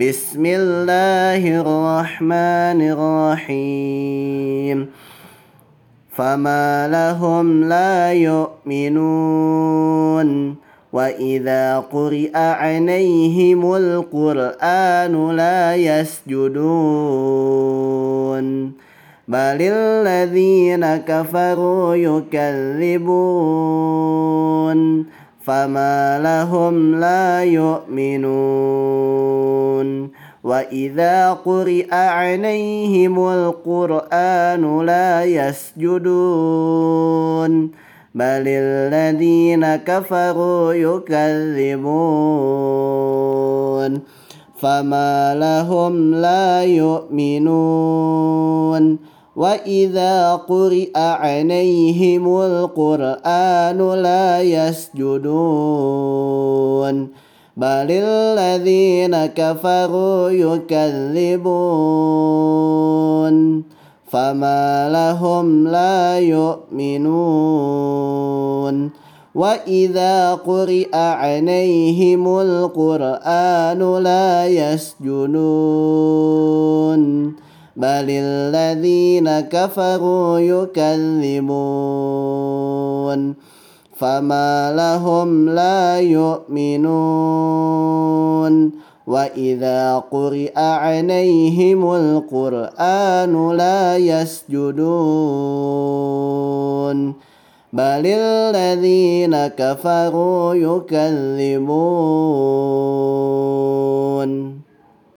بسم الله الرحمن الرحيم. فما لهم لا يؤمنون. وإذا قرئ عليهم القرآن لا يسجدون. بل الذين كفروا يكذبون. فما لهم لا يؤمنون. واذا قرئ عليهم القران لا يسجدون بل الذين كفروا يكذبون فما لهم لا يؤمنون واذا قرئ عليهم القران لا يسجدون بل الذين كفروا يكذبون فما لهم لا يؤمنون واذا قرئ عليهم القران لا يسجدون بل الذين كفروا يكذبون فما لهم لا يؤمنون. وإذا قرئ عليهم القرآن لا يسجدون. بل الذين كفروا يكذبون.